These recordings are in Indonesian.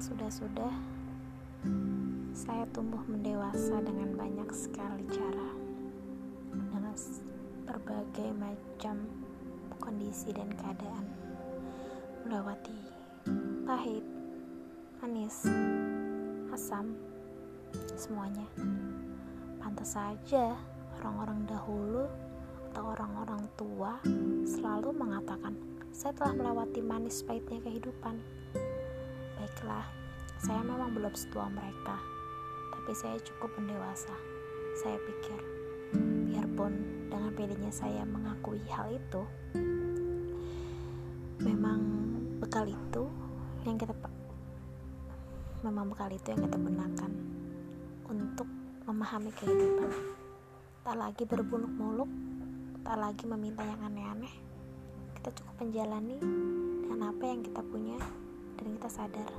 yang sudah-sudah saya tumbuh mendewasa dengan banyak sekali cara dengan berbagai macam kondisi dan keadaan melewati pahit, manis, asam, semuanya. Pantas saja orang-orang dahulu atau orang-orang tua selalu mengatakan, "Saya telah melewati manis pahitnya kehidupan." Baiklah, saya memang belum setua mereka, tapi saya cukup mendewasa. Saya pikir, biarpun dengan pedenya saya mengakui hal itu, memang bekal itu yang kita memang bekal itu yang kita gunakan untuk memahami kehidupan. Tak lagi berbuluk-muluk, tak lagi meminta yang aneh-aneh. Kita cukup menjalani dengan apa yang kita punya dan kita sadar.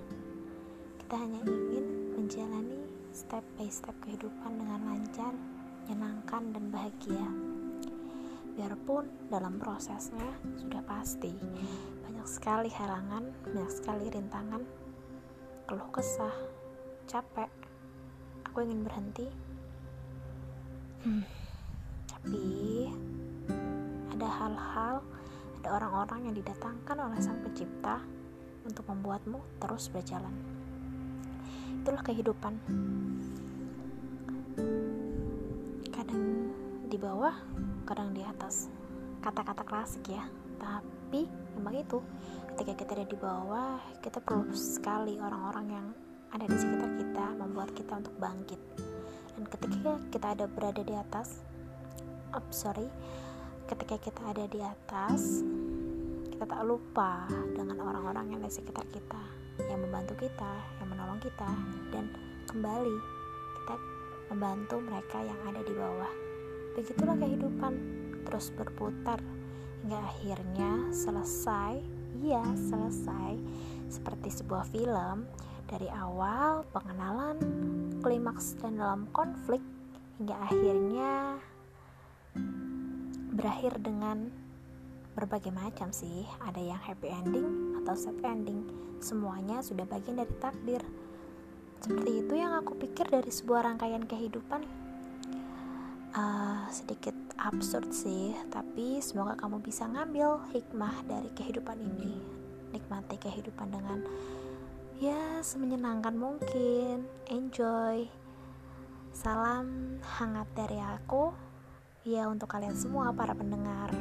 Kita hanya ingin menjalani step by step kehidupan dengan lancar, menyenangkan, dan bahagia. Biarpun dalam prosesnya sudah pasti banyak sekali halangan, banyak sekali rintangan, keluh kesah, capek. Aku ingin berhenti. Hmm, tapi ada hal-hal, ada orang-orang yang didatangkan oleh Sang Pencipta untuk membuatmu terus berjalan. Itulah kehidupan. Kadang di bawah, kadang di atas. Kata-kata klasik ya, tapi memang itu ketika kita ada di bawah kita perlu sekali orang-orang yang ada di sekitar kita membuat kita untuk bangkit dan ketika kita ada berada di atas oh, sorry ketika kita ada di atas kita tak lupa dengan orang-orang yang di sekitar kita yang membantu kita yang menolong kita dan kembali kita membantu mereka yang ada di bawah. Begitulah kehidupan terus berputar hingga akhirnya selesai iya selesai seperti sebuah film dari awal pengenalan klimaks dan dalam konflik hingga akhirnya berakhir dengan berbagai macam sih. Ada yang happy ending atau sad ending. Semuanya sudah bagian dari takdir. Seperti itu yang aku pikir dari sebuah rangkaian kehidupan. Uh, sedikit absurd sih tapi semoga kamu bisa ngambil hikmah dari kehidupan ini. Nikmati kehidupan dengan ya semenyenangkan mungkin. Enjoy. Salam hangat dari aku. Ya untuk kalian semua para pendengar